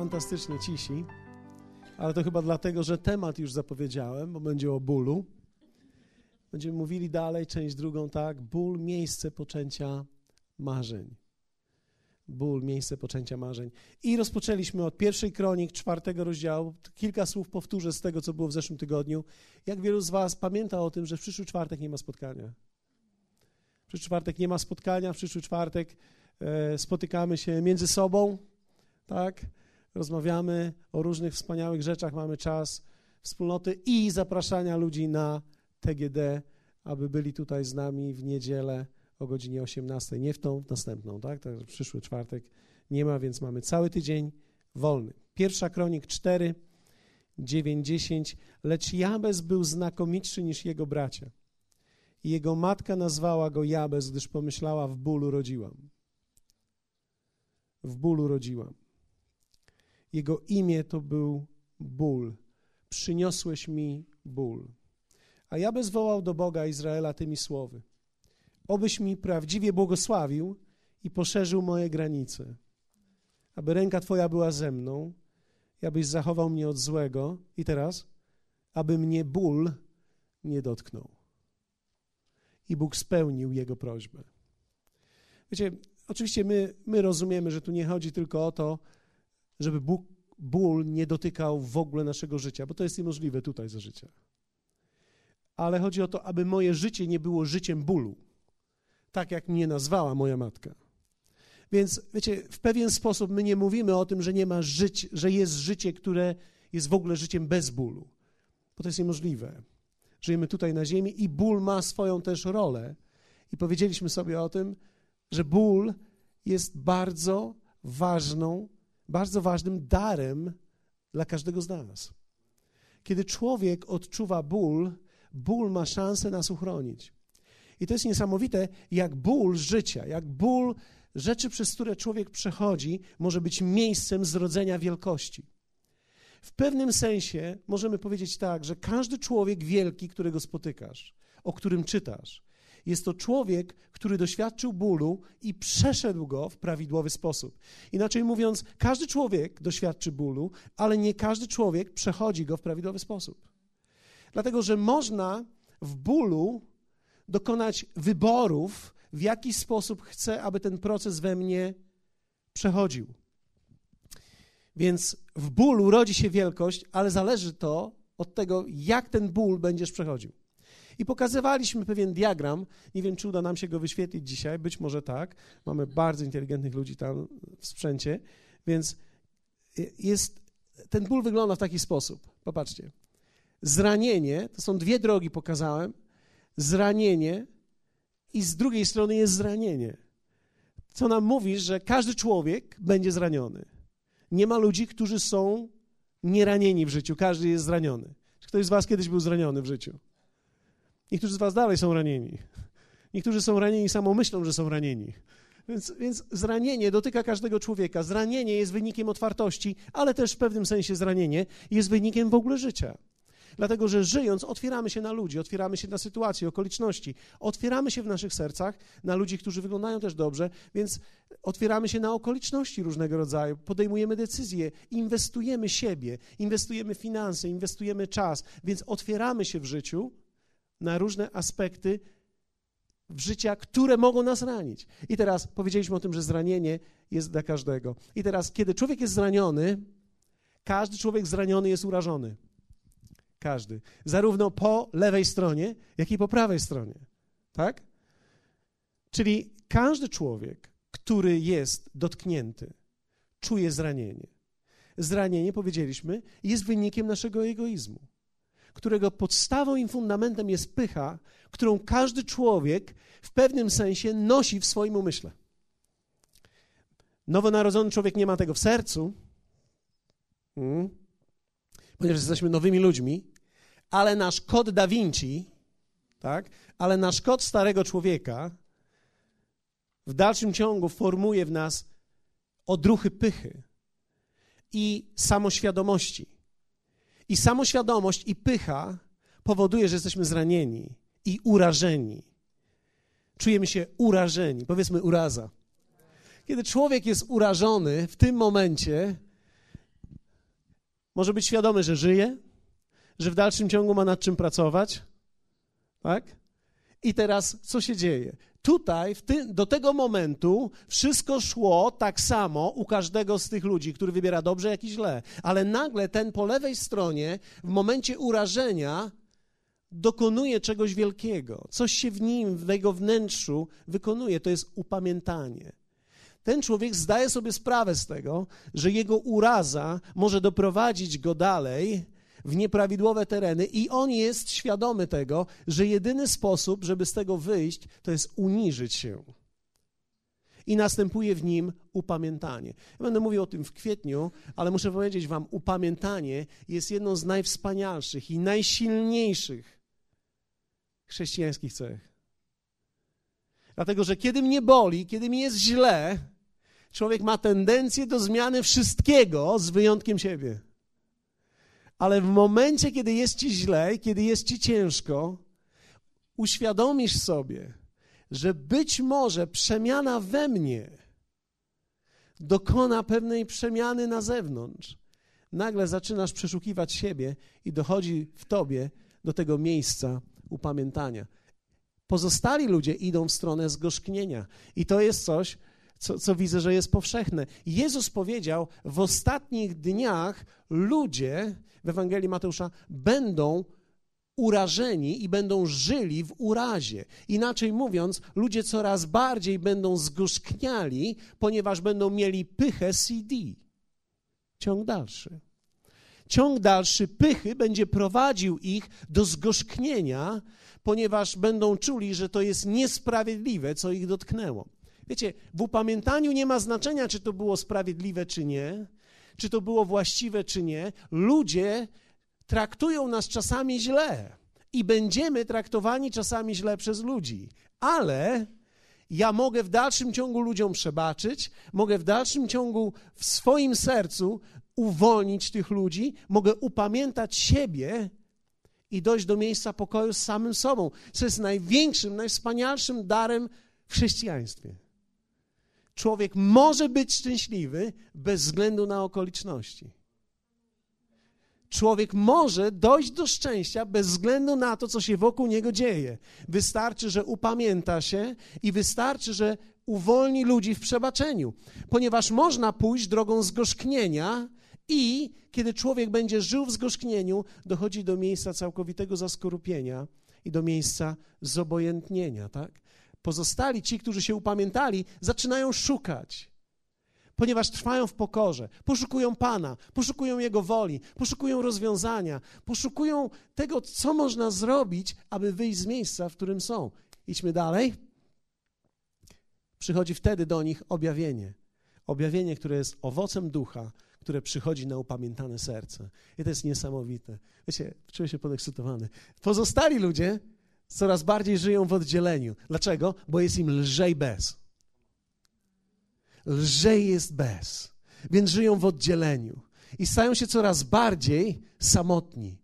fantastycznie cisi, ale to chyba dlatego, że temat już zapowiedziałem, bo będzie o bólu. Będziemy mówili dalej, część drugą, tak? Ból, miejsce poczęcia marzeń. Ból, miejsce poczęcia marzeń. I rozpoczęliśmy od pierwszej kronik, czwartego rozdziału. Kilka słów powtórzę z tego, co było w zeszłym tygodniu. Jak wielu z Was pamięta o tym, że w przyszły czwartek nie ma spotkania? W przyszły czwartek nie ma spotkania, w przyszły czwartek e, spotykamy się między sobą, tak? Rozmawiamy o różnych wspaniałych rzeczach, mamy czas wspólnoty i zapraszania ludzi na TGD, aby byli tutaj z nami w niedzielę o godzinie 18. Nie w tą, w następną, tak? Także przyszły czwartek nie ma, więc mamy cały tydzień wolny. Pierwsza kronik 4, 9, 10. Lecz Jabez był znakomitszy niż jego bracia. I jego matka nazwała go Jabez, gdyż pomyślała, w bólu rodziłam. W bólu rodziłam. Jego imię to był ból. Przyniosłeś mi ból. A Jabez wołał do Boga Izraela tymi słowy. Obyś mi prawdziwie błogosławił i poszerzył moje granice, aby ręka Twoja była ze mną i abyś zachował mnie od złego. I teraz, aby mnie ból nie dotknął. I Bóg spełnił jego prośbę. Wiecie, oczywiście my, my rozumiemy, że tu nie chodzi tylko o to, żeby Bóg, ból nie dotykał w ogóle naszego życia, bo to jest niemożliwe tutaj za życia. Ale chodzi o to, aby moje życie nie było życiem bólu, tak jak mnie nazwała moja matka. Więc wiecie, w pewien sposób my nie mówimy o tym, że nie ma żyć, że jest życie, które jest w ogóle życiem bez bólu, bo to jest niemożliwe. Żyjemy tutaj na ziemi i ból ma swoją też rolę. I powiedzieliśmy sobie o tym, że ból jest bardzo ważną bardzo ważnym darem dla każdego z nas. Kiedy człowiek odczuwa ból, ból ma szansę nas uchronić. I to jest niesamowite, jak ból życia, jak ból rzeczy, przez które człowiek przechodzi, może być miejscem zrodzenia wielkości. W pewnym sensie możemy powiedzieć tak, że każdy człowiek wielki, którego spotykasz, o którym czytasz, jest to człowiek, który doświadczył bólu i przeszedł go w prawidłowy sposób. Inaczej mówiąc, każdy człowiek doświadczy bólu, ale nie każdy człowiek przechodzi go w prawidłowy sposób. Dlatego, że można w bólu dokonać wyborów, w jaki sposób chcę, aby ten proces we mnie przechodził. Więc w bólu rodzi się wielkość, ale zależy to od tego, jak ten ból będziesz przechodził. I pokazywaliśmy pewien diagram. Nie wiem, czy uda nam się go wyświetlić dzisiaj, być może tak. Mamy bardzo inteligentnych ludzi tam w sprzęcie, więc jest, ten ból wygląda w taki sposób. Popatrzcie. Zranienie, to są dwie drogi, pokazałem. Zranienie i z drugiej strony jest zranienie. Co nam mówi, że każdy człowiek będzie zraniony. Nie ma ludzi, którzy są nieranieni w życiu. Każdy jest zraniony. Czy ktoś z Was kiedyś był zraniony w życiu? Niektórzy z was dalej są ranieni. Niektórzy są ranieni samą myślą, że są ranieni. Więc, więc zranienie dotyka każdego człowieka. Zranienie jest wynikiem otwartości, ale też w pewnym sensie zranienie jest wynikiem w ogóle życia. Dlatego, że żyjąc, otwieramy się na ludzi, otwieramy się na sytuacje, okoliczności, otwieramy się w naszych sercach na ludzi, którzy wyglądają też dobrze, więc otwieramy się na okoliczności różnego rodzaju, podejmujemy decyzje, inwestujemy siebie, inwestujemy finanse, inwestujemy czas, więc otwieramy się w życiu na różne aspekty życia, które mogą nas ranić. I teraz powiedzieliśmy o tym, że zranienie jest dla każdego. I teraz, kiedy człowiek jest zraniony, każdy człowiek zraniony jest urażony. Każdy. Zarówno po lewej stronie, jak i po prawej stronie. Tak? Czyli każdy człowiek, który jest dotknięty, czuje zranienie. Zranienie, powiedzieliśmy, jest wynikiem naszego egoizmu którego podstawą i fundamentem jest pycha, którą każdy człowiek w pewnym sensie nosi w swoim umyśle. Nowonarodzony człowiek nie ma tego w sercu, hmm, ponieważ jesteśmy nowymi ludźmi, ale nasz kod Da Vinci, tak, ale nasz kod starego człowieka w dalszym ciągu formuje w nas odruchy pychy i samoświadomości. I samoświadomość i pycha powoduje, że jesteśmy zranieni i urażeni. Czujemy się urażeni, powiedzmy uraza. Kiedy człowiek jest urażony w tym momencie, Może być świadomy, że żyje, że w dalszym ciągu ma nad czym pracować. Tak? I teraz co się dzieje? Tutaj, ty, do tego momentu, wszystko szło tak samo u każdego z tych ludzi, który wybiera dobrze, jak i źle. Ale nagle ten po lewej stronie, w momencie urażenia, dokonuje czegoś wielkiego. Coś się w nim, w jego wnętrzu wykonuje. To jest upamiętanie. Ten człowiek zdaje sobie sprawę z tego, że jego uraza może doprowadzić go dalej w nieprawidłowe tereny i on jest świadomy tego, że jedyny sposób, żeby z tego wyjść, to jest uniżyć się. I następuje w nim upamiętanie. Ja będę mówił o tym w kwietniu, ale muszę powiedzieć Wam, upamiętanie jest jedną z najwspanialszych i najsilniejszych chrześcijańskich cech. Dlatego, że kiedy mnie boli, kiedy mi jest źle, człowiek ma tendencję do zmiany wszystkiego z wyjątkiem siebie. Ale w momencie, kiedy jest ci źle, kiedy jest ci ciężko, uświadomisz sobie, że być może przemiana we mnie dokona pewnej przemiany na zewnątrz. Nagle zaczynasz przeszukiwać siebie i dochodzi w tobie do tego miejsca upamiętania. Pozostali ludzie idą w stronę zgorzknienia. I to jest coś, co, co widzę, że jest powszechne. Jezus powiedział, w ostatnich dniach ludzie w Ewangelii Mateusza będą urażeni i będą żyli w urazie. Inaczej mówiąc, ludzie coraz bardziej będą zgorzkniali, ponieważ będą mieli pychę CD. Ciąg dalszy. Ciąg dalszy pychy będzie prowadził ich do zgorzknienia, ponieważ będą czuli, że to jest niesprawiedliwe, co ich dotknęło. Wiecie, w upamiętaniu nie ma znaczenia, czy to było sprawiedliwe, czy nie, czy to było właściwe, czy nie. Ludzie traktują nas czasami źle i będziemy traktowani czasami źle przez ludzi, ale ja mogę w dalszym ciągu ludziom przebaczyć, mogę w dalszym ciągu w swoim sercu uwolnić tych ludzi, mogę upamiętać siebie i dojść do miejsca pokoju z samym sobą, co jest największym, najwspanialszym darem w chrześcijaństwie. Człowiek może być szczęśliwy bez względu na okoliczności. Człowiek może dojść do szczęścia bez względu na to, co się wokół niego dzieje. Wystarczy, że upamięta się i wystarczy, że uwolni ludzi w przebaczeniu, ponieważ można pójść drogą zgorzknienia i kiedy człowiek będzie żył w zgorzknieniu, dochodzi do miejsca całkowitego zaskorupienia i do miejsca zobojętnienia, tak? Pozostali, ci, którzy się upamiętali, zaczynają szukać, ponieważ trwają w pokorze, poszukują Pana, poszukują Jego woli, poszukują rozwiązania, poszukują tego, co można zrobić, aby wyjść z miejsca, w którym są. Idźmy dalej. Przychodzi wtedy do nich objawienie. Objawienie, które jest owocem ducha, które przychodzi na upamiętane serce. I to jest niesamowite. Wiecie, czuję się podekscytowany. Pozostali ludzie coraz bardziej żyją w oddzieleniu. Dlaczego? Bo jest im lżej bez. Lżej jest bez. Więc żyją w oddzieleniu i stają się coraz bardziej samotni.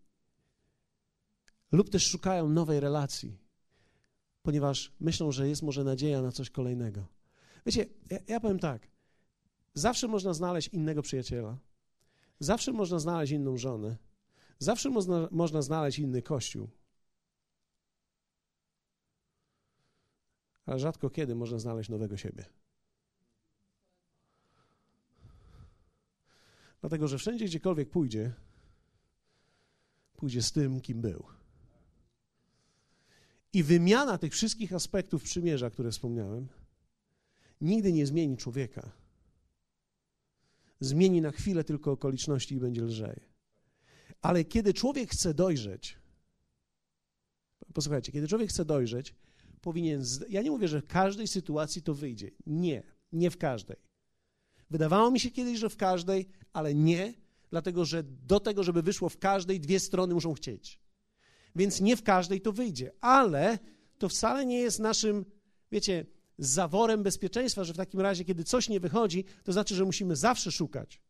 Lub też szukają nowej relacji, ponieważ myślą, że jest może nadzieja na coś kolejnego. Wiecie, ja, ja powiem tak. Zawsze można znaleźć innego przyjaciela. Zawsze można znaleźć inną żonę. Zawsze można, można znaleźć inny kościół. Ale rzadko kiedy można znaleźć nowego siebie. Dlatego, że wszędzie, gdziekolwiek pójdzie, pójdzie z tym, kim był. I wymiana tych wszystkich aspektów przymierza, które wspomniałem, nigdy nie zmieni człowieka. Zmieni na chwilę tylko okoliczności i będzie lżej. Ale kiedy człowiek chce dojrzeć, posłuchajcie, kiedy człowiek chce dojrzeć, powinien. Ja nie mówię, że w każdej sytuacji to wyjdzie. Nie, nie w każdej. Wydawało mi się kiedyś, że w każdej, ale nie, dlatego że do tego, żeby wyszło w każdej, dwie strony muszą chcieć. Więc nie w każdej to wyjdzie, ale to wcale nie jest naszym, wiecie, zaworem bezpieczeństwa, że w takim razie, kiedy coś nie wychodzi, to znaczy, że musimy zawsze szukać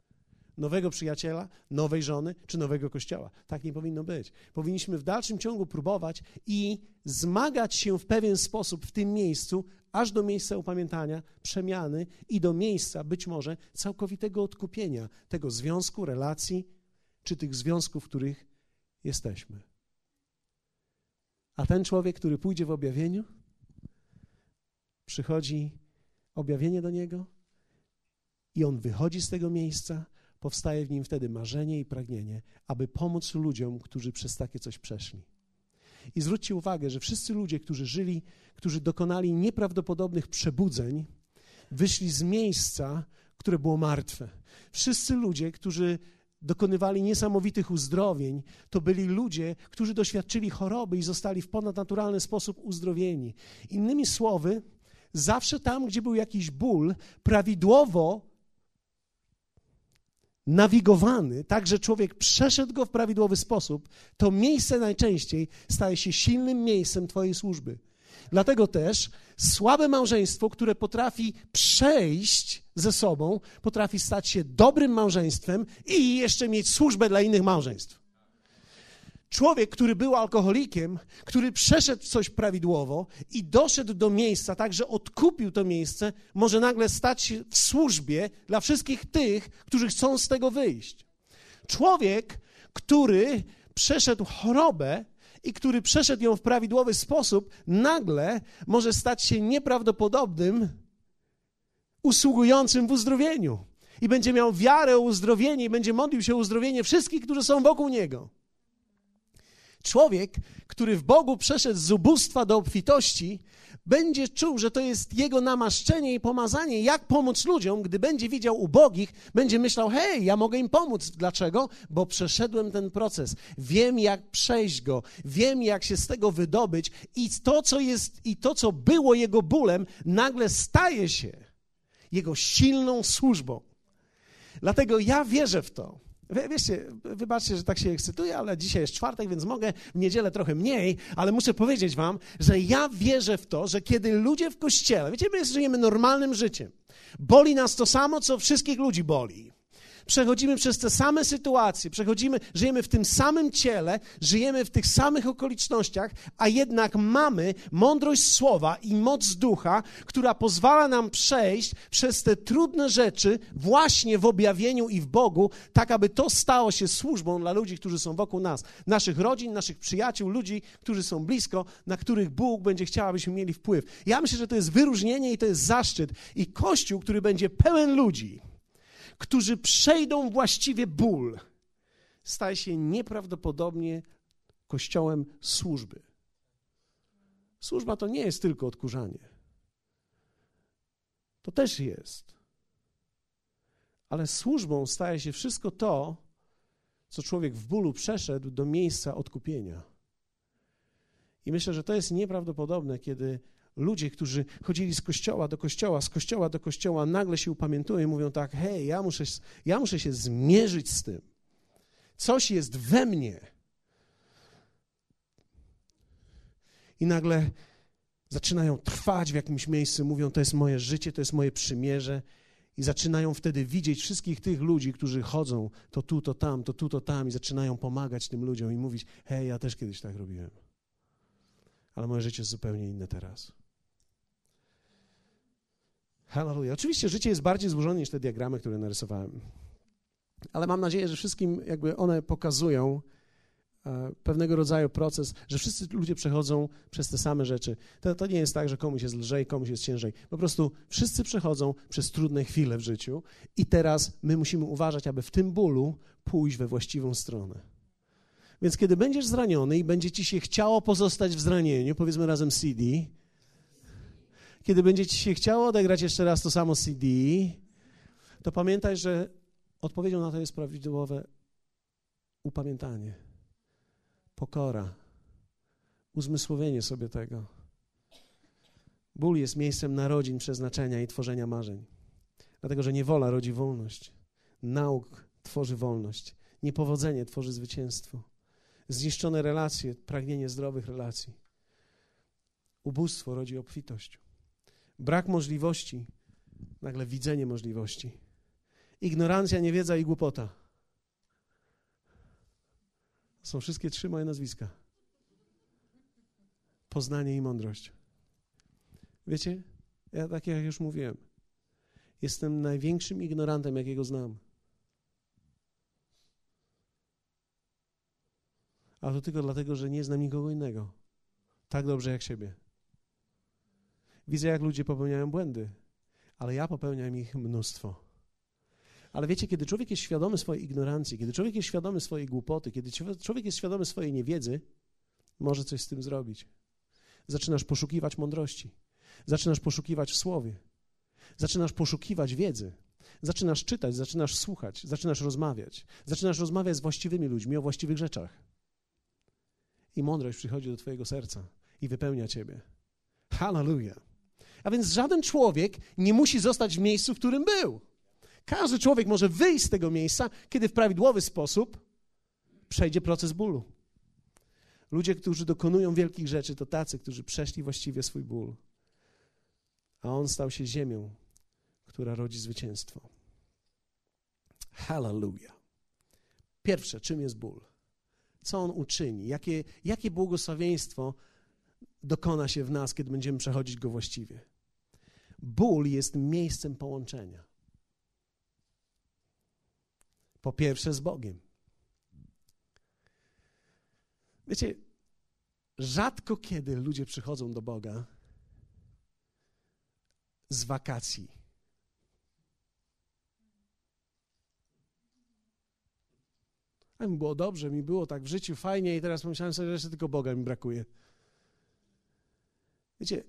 nowego przyjaciela, nowej żony czy nowego kościoła. Tak nie powinno być. Powinniśmy w dalszym ciągu próbować i zmagać się w pewien sposób w tym miejscu, aż do miejsca upamiętania, przemiany i do miejsca być może całkowitego odkupienia tego związku, relacji, czy tych związków, w których jesteśmy. A ten człowiek, który pójdzie w objawieniu, przychodzi objawienie do niego i on wychodzi z tego miejsca, powstaje w nim wtedy marzenie i pragnienie, aby pomóc ludziom, którzy przez takie coś przeszli. I zwróćcie uwagę, że wszyscy ludzie, którzy żyli, którzy dokonali nieprawdopodobnych przebudzeń, wyszli z miejsca, które było martwe. Wszyscy ludzie, którzy dokonywali niesamowitych uzdrowień, to byli ludzie, którzy doświadczyli choroby i zostali w ponadnaturalny sposób uzdrowieni. Innymi słowy, zawsze tam, gdzie był jakiś ból, prawidłowo nawigowany, tak że człowiek przeszedł go w prawidłowy sposób, to miejsce najczęściej staje się silnym miejscem Twojej służby. Dlatego też słabe małżeństwo, które potrafi przejść ze sobą, potrafi stać się dobrym małżeństwem i jeszcze mieć służbę dla innych małżeństw. Człowiek, który był alkoholikiem, który przeszedł coś prawidłowo i doszedł do miejsca, tak że odkupił to miejsce, może nagle stać się w służbie dla wszystkich tych, którzy chcą z tego wyjść. Człowiek, który przeszedł chorobę i który przeszedł ją w prawidłowy sposób, nagle może stać się nieprawdopodobnym usługującym w uzdrowieniu. I będzie miał wiarę o uzdrowienie i będzie modlił się o uzdrowienie wszystkich, którzy są wokół niego. Człowiek, który w Bogu przeszedł z ubóstwa do obfitości, będzie czuł, że to jest jego namaszczenie i pomazanie, jak pomóc ludziom, gdy będzie widział ubogich, będzie myślał: hej, ja mogę im pomóc. Dlaczego? Bo przeszedłem ten proces. Wiem, jak przejść go, wiem, jak się z tego wydobyć, i to, co jest, i to, co było jego bólem, nagle staje się jego silną służbą. Dlatego ja wierzę w to. Wiecie, wybaczcie, że tak się ekscytuję, ale dzisiaj jest czwartek, więc mogę w niedzielę trochę mniej, ale muszę powiedzieć wam, że ja wierzę w to, że kiedy ludzie w kościele, wiecie, my żyjemy normalnym życiem, boli nas to samo, co wszystkich ludzi boli przechodzimy przez te same sytuacje, przechodzimy, żyjemy w tym samym ciele, żyjemy w tych samych okolicznościach, a jednak mamy mądrość słowa i moc ducha, która pozwala nam przejść przez te trudne rzeczy właśnie w objawieniu i w Bogu, tak aby to stało się służbą dla ludzi, którzy są wokół nas, naszych rodzin, naszych przyjaciół, ludzi, którzy są blisko, na których Bóg będzie chciał, abyśmy mieli wpływ. Ja myślę, że to jest wyróżnienie i to jest zaszczyt i Kościół, który będzie pełen ludzi, którzy przejdą właściwie ból, staje się nieprawdopodobnie kościołem służby. Służba to nie jest tylko odkurzanie. To też jest. Ale służbą staje się wszystko to, co człowiek w bólu przeszedł do miejsca odkupienia. I myślę, że to jest nieprawdopodobne, kiedy ludzie, którzy chodzili z kościoła do kościoła, z kościoła do kościoła, nagle się upamiętują i mówią tak: hej, ja muszę, ja muszę się zmierzyć z tym. Coś jest we mnie. I nagle zaczynają trwać w jakimś miejscu, mówią: To jest moje życie, to jest moje przymierze. I zaczynają wtedy widzieć wszystkich tych ludzi, którzy chodzą to tu, to tam, to tu, to tam, i zaczynają pomagać tym ludziom i mówić: Hej, ja też kiedyś tak robiłem. Ale moje życie jest zupełnie inne teraz. Hallelujah. Oczywiście życie jest bardziej złożone niż te diagramy, które narysowałem. Ale mam nadzieję, że wszystkim jakby one pokazują e, pewnego rodzaju proces, że wszyscy ludzie przechodzą przez te same rzeczy. To, to nie jest tak, że komuś jest lżej, komuś jest ciężej. Po prostu wszyscy przechodzą przez trudne chwile w życiu i teraz my musimy uważać, aby w tym bólu pójść we właściwą stronę. Więc kiedy będziesz zraniony i będzie ci się chciało pozostać w zranieniu, powiedzmy razem CD, kiedy będzie ci się chciało odegrać jeszcze raz to samo CD, to pamiętaj, że odpowiedzią na to jest prawidłowe upamiętanie, pokora, uzmysłowienie sobie tego. Ból jest miejscem narodzin, przeznaczenia i tworzenia marzeń. Dlatego, że niewola rodzi wolność. Nauk tworzy wolność. Niepowodzenie tworzy zwycięstwo. Zniszczone relacje, pragnienie zdrowych relacji. Ubóstwo rodzi obfitość. Brak możliwości, nagle widzenie możliwości. Ignorancja, niewiedza i głupota. Są wszystkie trzy moje nazwiska. Poznanie i mądrość. Wiecie, ja tak jak już mówiłem, jestem największym ignorantem, jakiego znam. a to tylko dlatego, że nie znam nikogo innego tak dobrze jak siebie. Widzę, jak ludzie popełniają błędy, ale ja popełniam ich mnóstwo. Ale wiecie, kiedy człowiek jest świadomy swojej ignorancji, kiedy człowiek jest świadomy swojej głupoty, kiedy człowiek jest świadomy swojej niewiedzy, może coś z tym zrobić. Zaczynasz poszukiwać mądrości, zaczynasz poszukiwać w słowie, zaczynasz poszukiwać wiedzy, zaczynasz czytać, zaczynasz słuchać, zaczynasz rozmawiać, zaczynasz rozmawiać z właściwymi ludźmi o właściwych rzeczach. I mądrość przychodzi do Twojego serca i wypełnia Ciebie. Hallelujah. A więc żaden człowiek nie musi zostać w miejscu, w którym był. Każdy człowiek może wyjść z tego miejsca, kiedy w prawidłowy sposób przejdzie proces bólu. Ludzie, którzy dokonują wielkich rzeczy, to tacy, którzy przeszli właściwie swój ból. A on stał się ziemią, która rodzi zwycięstwo. Hallelujah. Pierwsze, czym jest ból? Co on uczyni? Jakie, jakie błogosławieństwo dokona się w nas, kiedy będziemy przechodzić go właściwie? Ból jest miejscem połączenia. Po pierwsze z Bogiem. Wiecie, rzadko kiedy ludzie przychodzą do Boga z wakacji. A mi było dobrze, mi było tak w życiu fajnie i teraz pomyślałem sobie, że tylko Boga mi brakuje. Wiecie,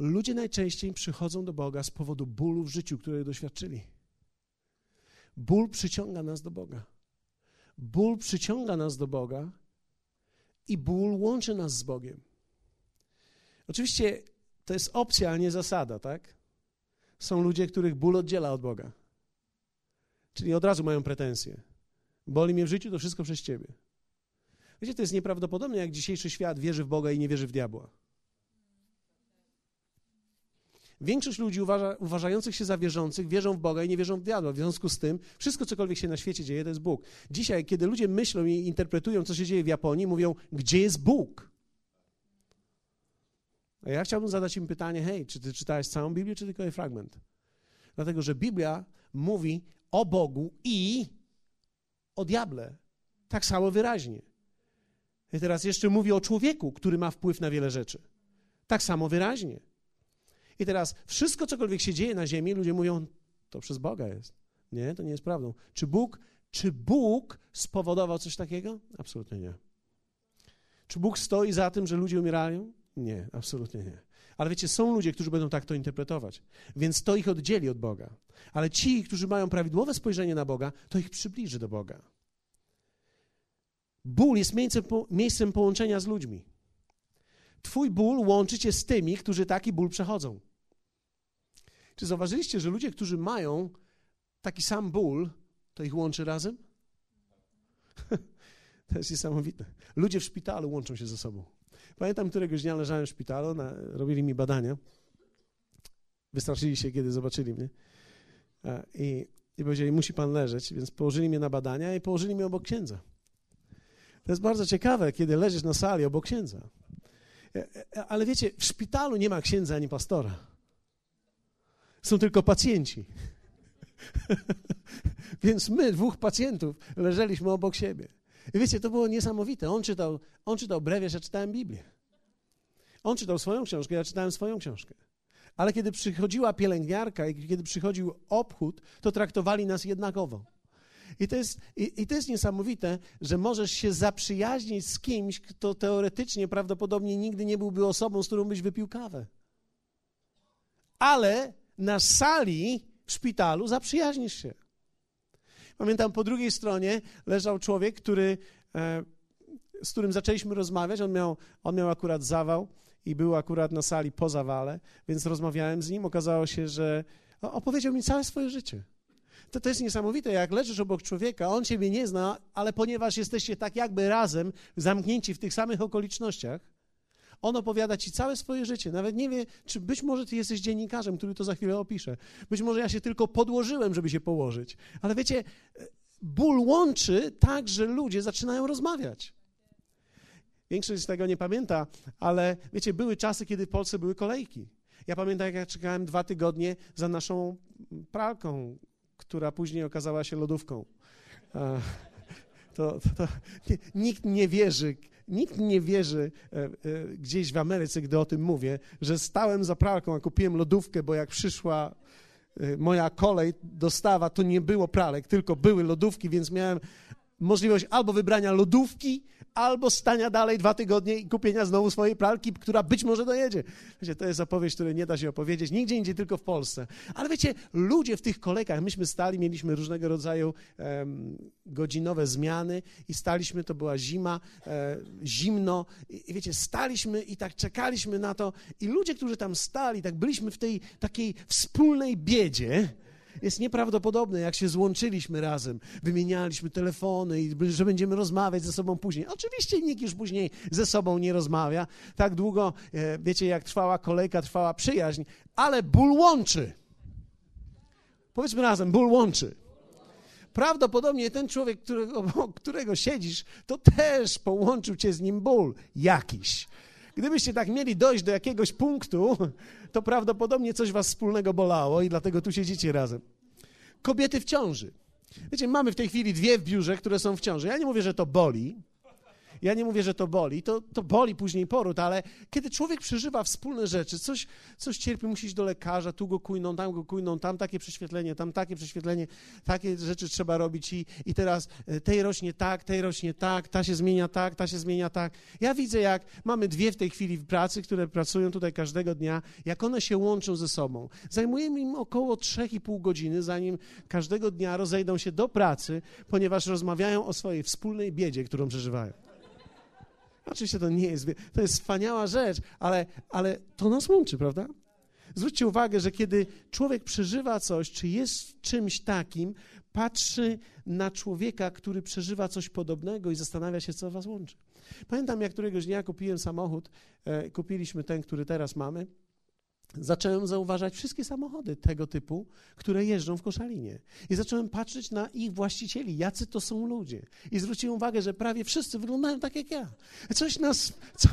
ludzie najczęściej przychodzą do Boga z powodu bólu w życiu, które doświadczyli. Ból przyciąga nas do Boga. Ból przyciąga nas do Boga i ból łączy nas z Bogiem. Oczywiście to jest opcja, a nie zasada, tak? Są ludzie, których ból oddziela od Boga. Czyli od razu mają pretensje. Boli mnie w życiu, to wszystko przez Ciebie. Wiecie, to jest nieprawdopodobne, jak dzisiejszy świat wierzy w Boga i nie wierzy w diabła. Większość ludzi uważa, uważających się za wierzących wierzą w Boga i nie wierzą w diabła. W związku z tym wszystko, cokolwiek się na świecie dzieje, to jest Bóg. Dzisiaj, kiedy ludzie myślą i interpretują, co się dzieje w Japonii, mówią, gdzie jest Bóg? A ja chciałbym zadać im pytanie, hej, czy ty czytałeś całą Biblię, czy tylko jej fragment? Dlatego, że Biblia mówi o Bogu i o diable. Tak samo wyraźnie. I teraz jeszcze mówi o człowieku, który ma wpływ na wiele rzeczy. Tak samo wyraźnie. I teraz wszystko, cokolwiek się dzieje na ziemi, ludzie mówią, to przez Boga jest. Nie, to nie jest prawdą. Czy Bóg, czy Bóg spowodował coś takiego? Absolutnie nie. Czy Bóg stoi za tym, że ludzie umierają? Nie, absolutnie nie. Ale wiecie, są ludzie, którzy będą tak to interpretować, więc to ich oddzieli od Boga. Ale ci, którzy mają prawidłowe spojrzenie na Boga, to ich przybliży do Boga. Ból jest miejscem, miejscem połączenia z ludźmi. Twój ból łączy cię z tymi, którzy taki ból przechodzą. Czy zauważyliście, że ludzie, którzy mają taki sam ból, to ich łączy razem? to jest niesamowite. Ludzie w szpitalu łączą się ze sobą. Pamiętam, któregoś dnia leżałem w szpitalu, na, robili mi badania. Wystraszyli się, kiedy zobaczyli mnie. I, I powiedzieli, musi pan leżeć, więc położyli mnie na badania i położyli mnie obok księdza. To jest bardzo ciekawe, kiedy leżysz na sali obok księdza. E, e, ale wiecie, w szpitalu nie ma księdza ani pastora. Są tylko pacjenci. Więc my, dwóch pacjentów, leżeliśmy obok siebie. I wiecie, to było niesamowite. On czytał, on czytał brewiarz, ja czytałem Biblię. On czytał swoją książkę, ja czytałem swoją książkę. Ale kiedy przychodziła pielęgniarka i kiedy przychodził obchód, to traktowali nas jednakowo. I to, jest, i, I to jest niesamowite, że możesz się zaprzyjaźnić z kimś, kto teoretycznie prawdopodobnie nigdy nie byłby osobą, z którą byś wypił kawę. Ale na sali w szpitalu zaprzyjaźnisz się. Pamiętam, po drugiej stronie leżał człowiek, który, e, z którym zaczęliśmy rozmawiać. On miał, on miał akurat zawał i był akurat na sali po zawale, więc rozmawiałem z nim. Okazało się, że opowiedział mi całe swoje życie. To, to jest niesamowite, jak leżysz obok człowieka, on ciebie nie zna, ale ponieważ jesteście tak jakby razem, zamknięci w tych samych okolicznościach, on opowiada ci całe swoje życie. Nawet nie wie, czy być może ty jesteś dziennikarzem, który to za chwilę opisze. Być może ja się tylko podłożyłem, żeby się położyć. Ale wiecie, ból łączy tak, że ludzie zaczynają rozmawiać. Większość z tego nie pamięta, ale wiecie, były czasy, kiedy w Polsce były kolejki. Ja pamiętam, jak ja czekałem dwa tygodnie za naszą pralką, która później okazała się lodówką. To, to, to, nikt nie wierzy, nikt nie wierzy e, e, gdzieś w Ameryce, gdy o tym mówię, że stałem za pralką, a kupiłem lodówkę, bo jak przyszła e, moja kolej, dostawa, to nie było pralek, tylko były lodówki, więc miałem możliwość albo wybrania lodówki, albo stania dalej dwa tygodnie i kupienia znowu swojej pralki, która być może dojedzie. Wiecie, to jest opowieść, której nie da się opowiedzieć nigdzie indziej, tylko w Polsce. Ale wiecie, ludzie w tych kolejkach, myśmy stali, mieliśmy różnego rodzaju um, godzinowe zmiany i staliśmy, to była zima, e, zimno i, i wiecie, staliśmy i tak czekaliśmy na to i ludzie, którzy tam stali, tak byliśmy w tej takiej wspólnej biedzie, jest nieprawdopodobne, jak się złączyliśmy razem, wymienialiśmy telefony i że będziemy rozmawiać ze sobą później. Oczywiście nikt już później ze sobą nie rozmawia. Tak długo, e, wiecie, jak trwała kolejka, trwała przyjaźń, ale ból łączy. Powiedzmy razem, ból łączy. Prawdopodobnie ten człowiek, którego, którego siedzisz, to też połączył cię z nim ból jakiś. Gdybyście tak mieli dojść do jakiegoś punktu, to prawdopodobnie coś was wspólnego bolało i dlatego tu siedzicie razem. Kobiety w ciąży. Wiecie, mamy w tej chwili dwie w biurze, które są w ciąży. Ja nie mówię, że to boli, ja nie mówię, że to boli, to, to boli później poród, ale kiedy człowiek przeżywa wspólne rzeczy, coś, coś cierpi, musi iść do lekarza, tu go kujną, tam go kujną, tam takie prześwietlenie, tam takie prześwietlenie, takie rzeczy trzeba robić i, i teraz e, tej rośnie tak, tej rośnie tak, ta się zmienia tak, ta się zmienia tak. Ja widzę, jak mamy dwie w tej chwili w pracy, które pracują tutaj każdego dnia, jak one się łączą ze sobą. Zajmuje im około 3,5 godziny, zanim każdego dnia rozejdą się do pracy, ponieważ rozmawiają o swojej wspólnej biedzie, którą przeżywają. Oczywiście to nie jest, to jest wspaniała rzecz, ale, ale to nas łączy, prawda? Zwróćcie uwagę, że kiedy człowiek przeżywa coś, czy jest czymś takim, patrzy na człowieka, który przeżywa coś podobnego i zastanawia się, co was łączy. Pamiętam, jak któregoś dnia kupiłem samochód, e, kupiliśmy ten, który teraz mamy zacząłem zauważać wszystkie samochody tego typu, które jeżdżą w Koszalinie. I zacząłem patrzeć na ich właścicieli, jacy to są ludzie. I zwróciłem uwagę, że prawie wszyscy wyglądają tak jak ja. Coś nas, co,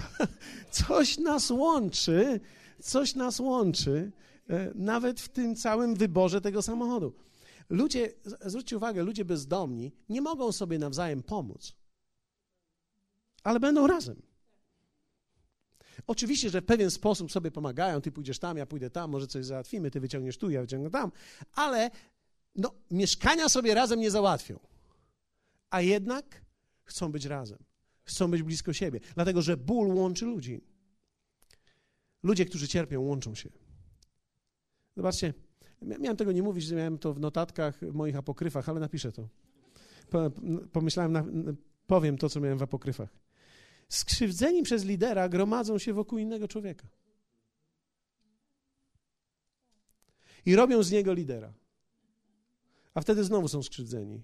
coś nas łączy, coś nas łączy, e, nawet w tym całym wyborze tego samochodu. Ludzie, zwróćcie uwagę, ludzie bezdomni nie mogą sobie nawzajem pomóc, ale będą razem. Oczywiście, że w pewien sposób sobie pomagają, ty pójdziesz tam, ja pójdę tam, może coś załatwimy, ty wyciągniesz tu, ja wyciągnę tam, ale no, mieszkania sobie razem nie załatwią. A jednak chcą być razem, chcą być blisko siebie, dlatego że ból łączy ludzi. Ludzie, którzy cierpią, łączą się. Zobaczcie, miałem tego nie mówić, miałem to w notatkach, w moich apokryfach, ale napiszę to. Pomyślałem, powiem to, co miałem w apokryfach skrzywdzeni przez lidera gromadzą się wokół innego człowieka. I robią z niego lidera. A wtedy znowu są skrzywdzeni.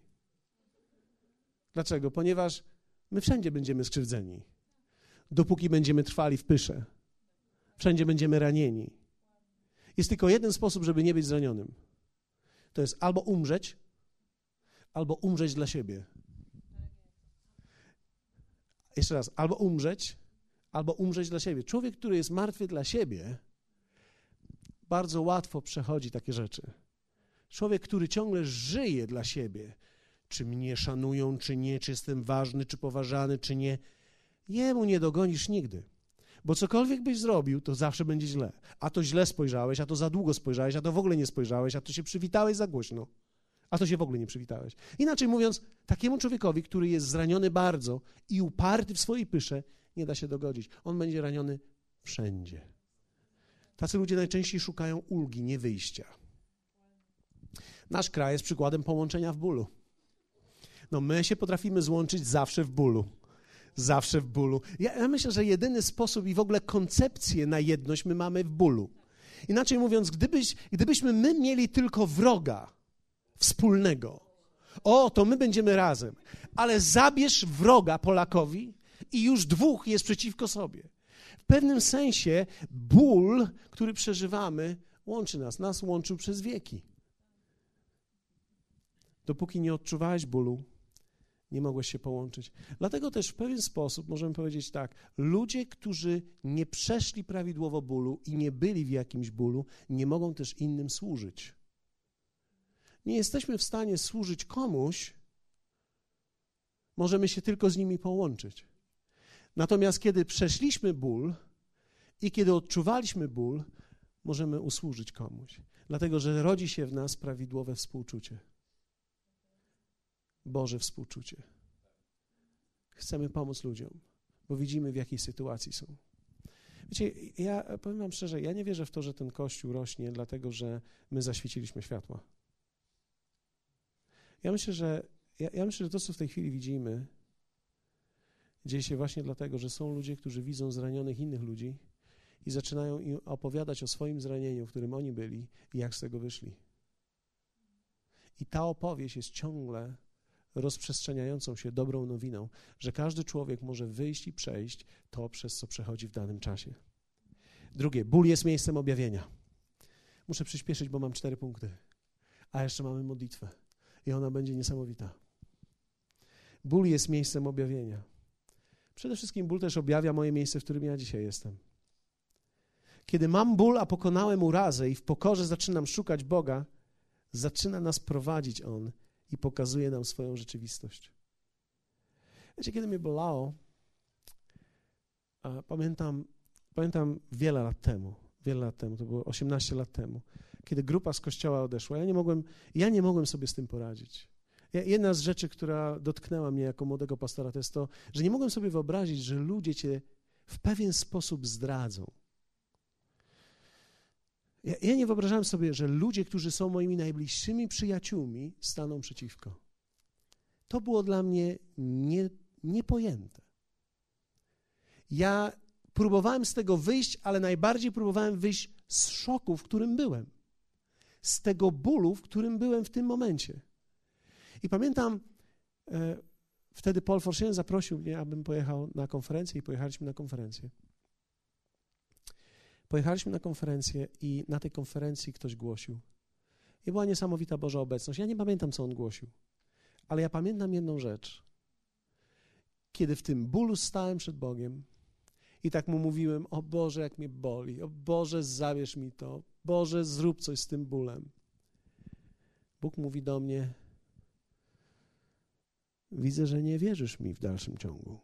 Dlaczego? Ponieważ my wszędzie będziemy skrzywdzeni, dopóki będziemy trwali w pysze. Wszędzie będziemy ranieni. Jest tylko jeden sposób, żeby nie być zranionym. To jest albo umrzeć, albo umrzeć dla siebie jeszcze raz, albo umrzeć, albo umrzeć dla siebie. Człowiek, który jest martwy dla siebie, bardzo łatwo przechodzi takie rzeczy. Człowiek, który ciągle żyje dla siebie, czy mnie szanują, czy nie, czy jestem ważny, czy poważany, czy nie, jemu nie dogonisz nigdy. Bo cokolwiek byś zrobił, to zawsze będzie źle. A to źle spojrzałeś, a to za długo spojrzałeś, a to w ogóle nie spojrzałeś, a to się przywitałeś za głośno a to się w ogóle nie przywitałeś. Inaczej mówiąc, takiemu człowiekowi, który jest zraniony bardzo i uparty w swojej pysze, nie da się dogodzić. On będzie raniony wszędzie. Tacy ludzie najczęściej szukają ulgi, nie wyjścia. Nasz kraj jest przykładem połączenia w bólu. No my się potrafimy złączyć zawsze w bólu. Zawsze w bólu. Ja, ja myślę, że jedyny sposób i w ogóle koncepcję na jedność my mamy w bólu. Inaczej mówiąc, gdybyś, gdybyśmy my mieli tylko wroga, wspólnego. O, to my będziemy razem. Ale zabierz wroga Polakowi i już dwóch jest przeciwko sobie. W pewnym sensie ból, który przeżywamy, łączy nas. Nas łączył przez wieki. Dopóki nie odczuwałeś bólu, nie mogłeś się połączyć. Dlatego też w pewien sposób możemy powiedzieć tak: ludzie, którzy nie przeszli prawidłowo bólu i nie byli w jakimś bólu, nie mogą też innym służyć nie jesteśmy w stanie służyć komuś, możemy się tylko z nimi połączyć. Natomiast kiedy przeszliśmy ból i kiedy odczuwaliśmy ból, możemy usłużyć komuś, dlatego że rodzi się w nas prawidłowe współczucie. Boże współczucie. Chcemy pomóc ludziom, bo widzimy, w jakiej sytuacji są. Wiecie, ja powiem Wam szczerze, ja nie wierzę w to, że ten kościół rośnie, dlatego że my zaświeciliśmy światła. Ja myślę, że, ja, ja myślę, że to, co w tej chwili widzimy, dzieje się właśnie dlatego, że są ludzie, którzy widzą zranionych innych ludzi i zaczynają im opowiadać o swoim zranieniu, w którym oni byli i jak z tego wyszli. I ta opowieść jest ciągle rozprzestrzeniającą się dobrą nowiną, że każdy człowiek może wyjść i przejść to, przez co przechodzi w danym czasie. Drugie, ból jest miejscem objawienia. Muszę przyspieszyć, bo mam cztery punkty, a jeszcze mamy modlitwę i ona będzie niesamowita. Ból jest miejscem objawienia. Przede wszystkim ból też objawia moje miejsce, w którym ja dzisiaj jestem. Kiedy mam ból, a pokonałem urazę i w pokorze zaczynam szukać Boga, zaczyna nas prowadzić On i pokazuje nam swoją rzeczywistość. Wiecie, kiedy mnie bolało, pamiętam, pamiętam wiele lat temu, wiele lat temu, to było 18 lat temu, kiedy grupa z kościoła odeszła, ja nie mogłem, ja nie mogłem sobie z tym poradzić. Jedna z rzeczy, która dotknęła mnie jako młodego pastora, to jest to, że nie mogłem sobie wyobrazić, że ludzie cię w pewien sposób zdradzą. Ja, ja, nie wyobrażałem sobie, że ludzie, którzy są moimi najbliższymi przyjaciółmi, staną przeciwko. To było dla mnie nie, niepojęte. Ja próbowałem z tego wyjść, ale najbardziej próbowałem wyjść z szoku, w którym byłem. Z tego bólu, w którym byłem w tym momencie. I pamiętam, e, wtedy Paul Forsien zaprosił mnie, abym pojechał na konferencję i pojechaliśmy na konferencję. Pojechaliśmy na konferencję i na tej konferencji ktoś głosił. I była niesamowita Boża obecność. Ja nie pamiętam, co on głosił, ale ja pamiętam jedną rzecz. Kiedy w tym bólu stałem przed Bogiem i tak mu mówiłem: O Boże, jak mnie boli, o Boże, zabierz mi to, Boże, zrób coś z tym bólem. Bóg mówi do mnie: Widzę, że nie wierzysz mi w dalszym ciągu.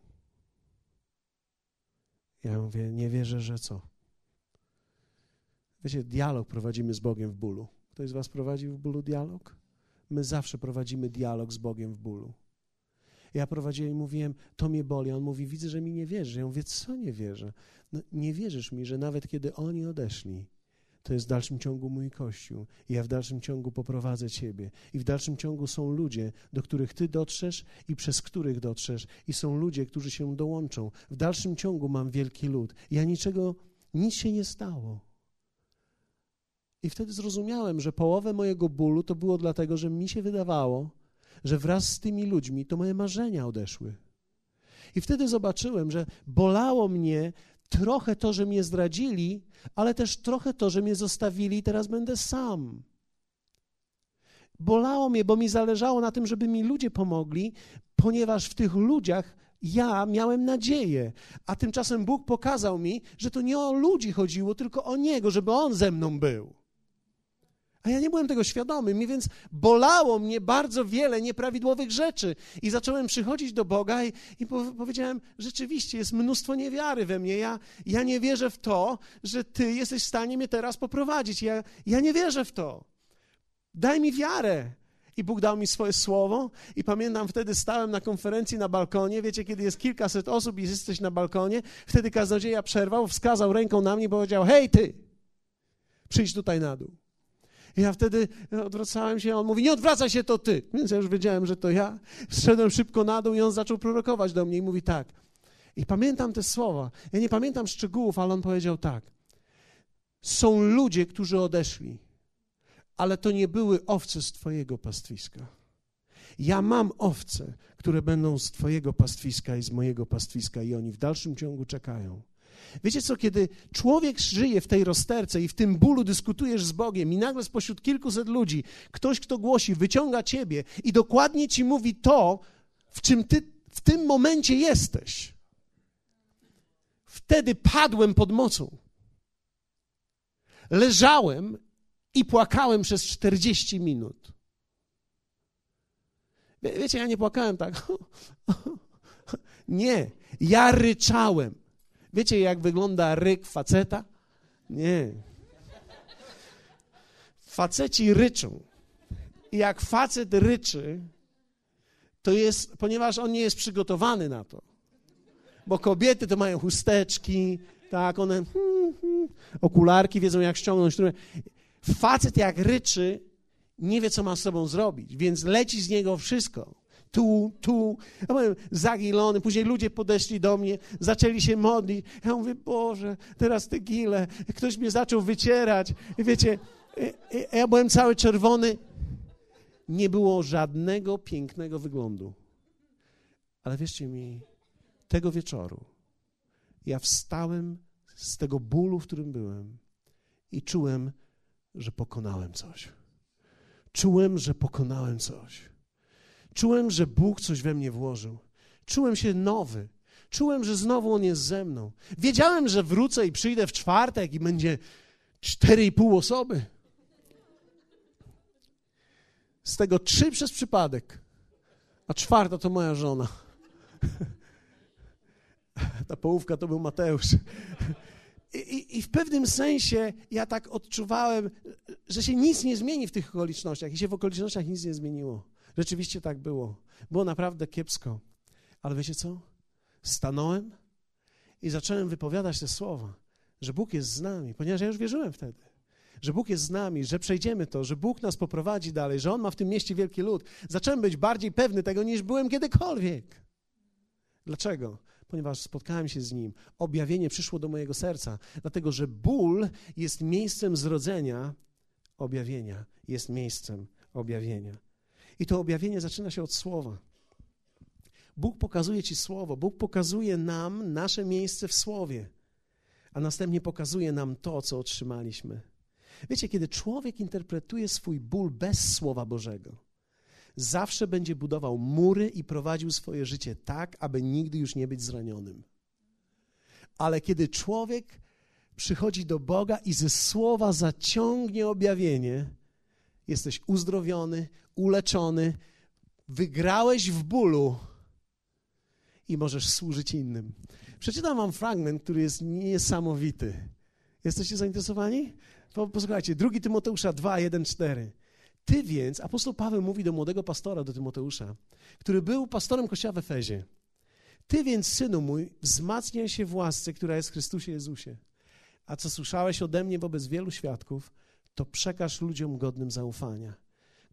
Ja mówię: Nie wierzę, że co? Wiecie, dialog prowadzimy z Bogiem w bólu. Ktoś z Was prowadzi w bólu dialog? My zawsze prowadzimy dialog z Bogiem w bólu. Ja prowadziłem i mówiłem, to mnie boli. On mówi, widzę, że mi nie wierzysz. Ja mówię, co nie wierzę? No, nie wierzysz mi, że nawet kiedy oni odeszli, to jest w dalszym ciągu mój Kościół. I ja w dalszym ciągu poprowadzę Ciebie. I w dalszym ciągu są ludzie, do których Ty dotrzesz i przez których dotrzesz. I są ludzie, którzy się dołączą. W dalszym ciągu mam wielki lud. Ja niczego, nic się nie stało. I wtedy zrozumiałem, że połowę mojego bólu to było dlatego, że mi się wydawało, że wraz z tymi ludźmi to moje marzenia odeszły. I wtedy zobaczyłem, że bolało mnie trochę to, że mnie zdradzili, ale też trochę to, że mnie zostawili i teraz będę sam. Bolało mnie, bo mi zależało na tym, żeby mi ludzie pomogli, ponieważ w tych ludziach ja miałem nadzieję, a tymczasem Bóg pokazał mi, że to nie o ludzi chodziło, tylko o Niego, żeby On ze mną był. A ja nie byłem tego świadomy, mi więc bolało mnie bardzo wiele nieprawidłowych rzeczy. I zacząłem przychodzić do Boga i, i powiedziałem, rzeczywiście jest mnóstwo niewiary we mnie. Ja, ja nie wierzę w to, że Ty jesteś w stanie mnie teraz poprowadzić. Ja, ja nie wierzę w to. Daj mi wiarę. I Bóg dał mi swoje słowo. I pamiętam, wtedy stałem na konferencji na balkonie. Wiecie, kiedy jest kilkaset osób i jesteś na balkonie, wtedy kaznodzieja przerwał, wskazał ręką na mnie i powiedział: Hej, ty, przyjdź tutaj na dół. Ja wtedy odwracałem się, a on mówi, nie odwracaj się, to ty. Więc ja już wiedziałem, że to ja. Zszedłem szybko na dół i on zaczął prorokować do mnie i mówi tak. I pamiętam te słowa. Ja nie pamiętam szczegółów, ale on powiedział tak. Są ludzie, którzy odeszli, ale to nie były owce z twojego pastwiska. Ja mam owce, które będą z twojego pastwiska i z mojego pastwiska i oni w dalszym ciągu czekają. Wiecie co, kiedy człowiek żyje w tej rozterce i w tym bólu dyskutujesz z Bogiem i nagle spośród kilkuset ludzi ktoś, kto głosi, wyciąga ciebie i dokładnie ci mówi to, w czym ty w tym momencie jesteś. Wtedy padłem pod mocą. Leżałem i płakałem przez 40 minut. Wie, wiecie, ja nie płakałem tak. Nie, ja ryczałem. Wiecie, jak wygląda ryk faceta? Nie. Faceci ryczą. I jak facet ryczy, to jest, ponieważ on nie jest przygotowany na to. Bo kobiety to mają chusteczki, tak, one hmm, hmm, okularki, wiedzą jak ściągnąć. Facet jak ryczy, nie wie, co ma z sobą zrobić, więc leci z niego wszystko. Tu, tu, ja powiem, zagilony. Później ludzie podeszli do mnie, zaczęli się modlić. Ja mówię, Boże, teraz te gile. Ktoś mnie zaczął wycierać. I wiecie, ja byłem cały czerwony. Nie było żadnego pięknego wyglądu. Ale wierzcie mi, tego wieczoru ja wstałem z tego bólu, w którym byłem i czułem, że pokonałem coś. Czułem, że pokonałem coś. Czułem, że Bóg coś we mnie włożył. Czułem się nowy. Czułem, że znowu On jest ze mną. Wiedziałem, że wrócę i przyjdę w czwartek i będzie cztery i pół osoby. Z tego trzy przez przypadek, a czwarta to moja żona. Ta połówka to był Mateusz. I, i, I, w pewnym sensie ja tak odczuwałem, że się nic nie zmieni w tych okolicznościach i się w okolicznościach nic nie zmieniło. Rzeczywiście tak było. Było naprawdę kiepsko. Ale wiecie co? Stanąłem i zacząłem wypowiadać te słowa, że Bóg jest z nami, ponieważ ja już wierzyłem wtedy. Że Bóg jest z nami, że przejdziemy to, że Bóg nas poprowadzi dalej, że On ma w tym mieście wielki lud. Zacząłem być bardziej pewny tego, niż byłem kiedykolwiek. Dlaczego? ponieważ spotkałem się z Nim. Objawienie przyszło do mojego serca, dlatego że ból jest miejscem zrodzenia objawienia, jest miejscem objawienia. I to objawienie zaczyna się od słowa. Bóg pokazuje Ci słowo, Bóg pokazuje nam nasze miejsce w słowie, a następnie pokazuje nam to, co otrzymaliśmy. Wiecie, kiedy człowiek interpretuje swój ból bez Słowa Bożego, zawsze będzie budował mury i prowadził swoje życie tak, aby nigdy już nie być zranionym. Ale kiedy człowiek przychodzi do Boga i ze słowa zaciągnie objawienie, jesteś uzdrowiony, uleczony, wygrałeś w bólu i możesz służyć innym. Przeczytam wam fragment, który jest niesamowity. Jesteście zainteresowani? Posłuchajcie, 2 Tymoteusza 2, 1, 4. Ty więc, apostoł Paweł mówi do młodego pastora, do Tymoteusza, który był pastorem kościoła w Efezie. Ty więc, synu mój, wzmacniaj się w łasce, która jest w Chrystusie Jezusie. A co słyszałeś ode mnie wobec wielu świadków, to przekaż ludziom godnym zaufania,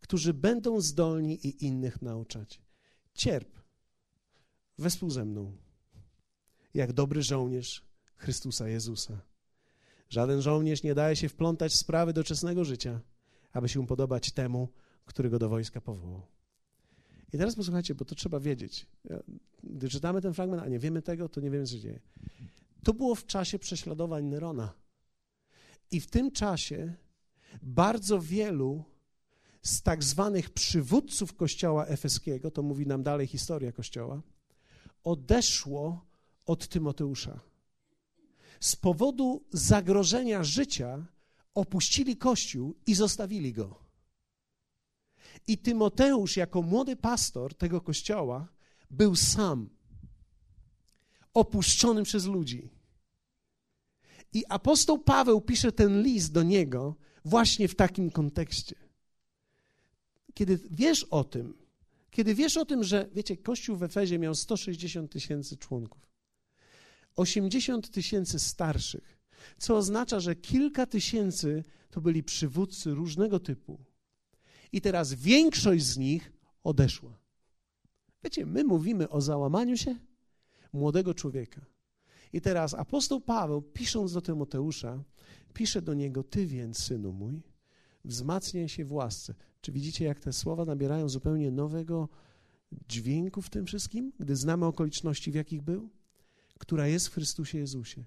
którzy będą zdolni i innych nauczać. Cierp wespół ze mną, jak dobry żołnierz Chrystusa Jezusa. Żaden żołnierz nie daje się wplątać w sprawy doczesnego życia, aby się upodobać temu, który go do wojska powołał. I teraz posłuchajcie, bo to trzeba wiedzieć. Gdy czytamy ten fragment, a nie wiemy tego, to nie wiemy, co się dzieje. To było w czasie prześladowań Nerona. I w tym czasie bardzo wielu z tak zwanych przywódców kościoła efeskiego, to mówi nam dalej historia kościoła, odeszło od Tymoteusza. Z powodu zagrożenia życia opuścili kościół i zostawili go. I Tymoteusz, jako młody pastor tego kościoła, był sam, opuszczony przez ludzi. I apostoł Paweł pisze ten list do niego właśnie w takim kontekście. Kiedy wiesz o tym, kiedy wiesz o tym, że, wiecie, Kościół w Efezie miał 160 tysięcy członków, 80 tysięcy starszych, co oznacza, że kilka tysięcy to byli przywódcy różnego typu. I teraz większość z nich odeszła. Wiecie, my mówimy o załamaniu się młodego człowieka. I teraz apostoł Paweł, pisząc do Tymoteusza, pisze do niego: Ty więc, synu mój, wzmacniaj się w łasce. Czy widzicie, jak te słowa nabierają zupełnie nowego dźwięku w tym wszystkim, gdy znamy okoliczności, w jakich był? Która jest w Chrystusie Jezusie.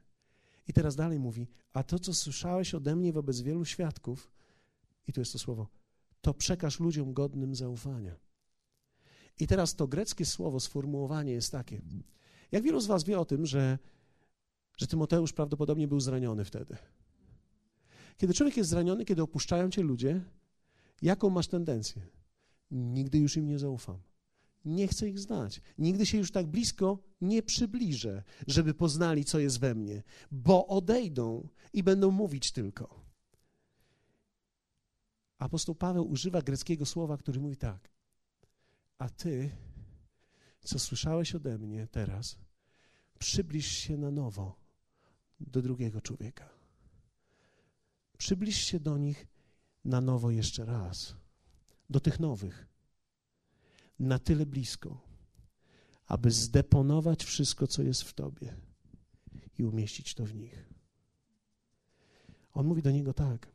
I teraz dalej mówi: A to, co słyszałeś ode mnie wobec wielu świadków, i tu jest to słowo, to przekaż ludziom godnym zaufania. I teraz to greckie słowo, sformułowanie jest takie. Jak wielu z Was wie o tym, że, że Tymoteusz prawdopodobnie był zraniony wtedy? Kiedy człowiek jest zraniony, kiedy opuszczają cię ludzie, jaką masz tendencję? Nigdy już im nie zaufam. nie chcę ich znać. Nigdy się już tak blisko nie przybliżę, żeby poznali, co jest we mnie, bo odejdą i będą mówić tylko. Apostoł Paweł używa greckiego słowa, który mówi tak: A ty, co słyszałeś ode mnie teraz, przybliż się na nowo do drugiego człowieka. Przybliż się do nich na nowo jeszcze raz, do tych nowych, na tyle blisko, aby zdeponować wszystko, co jest w tobie i umieścić to w nich. On mówi do niego tak.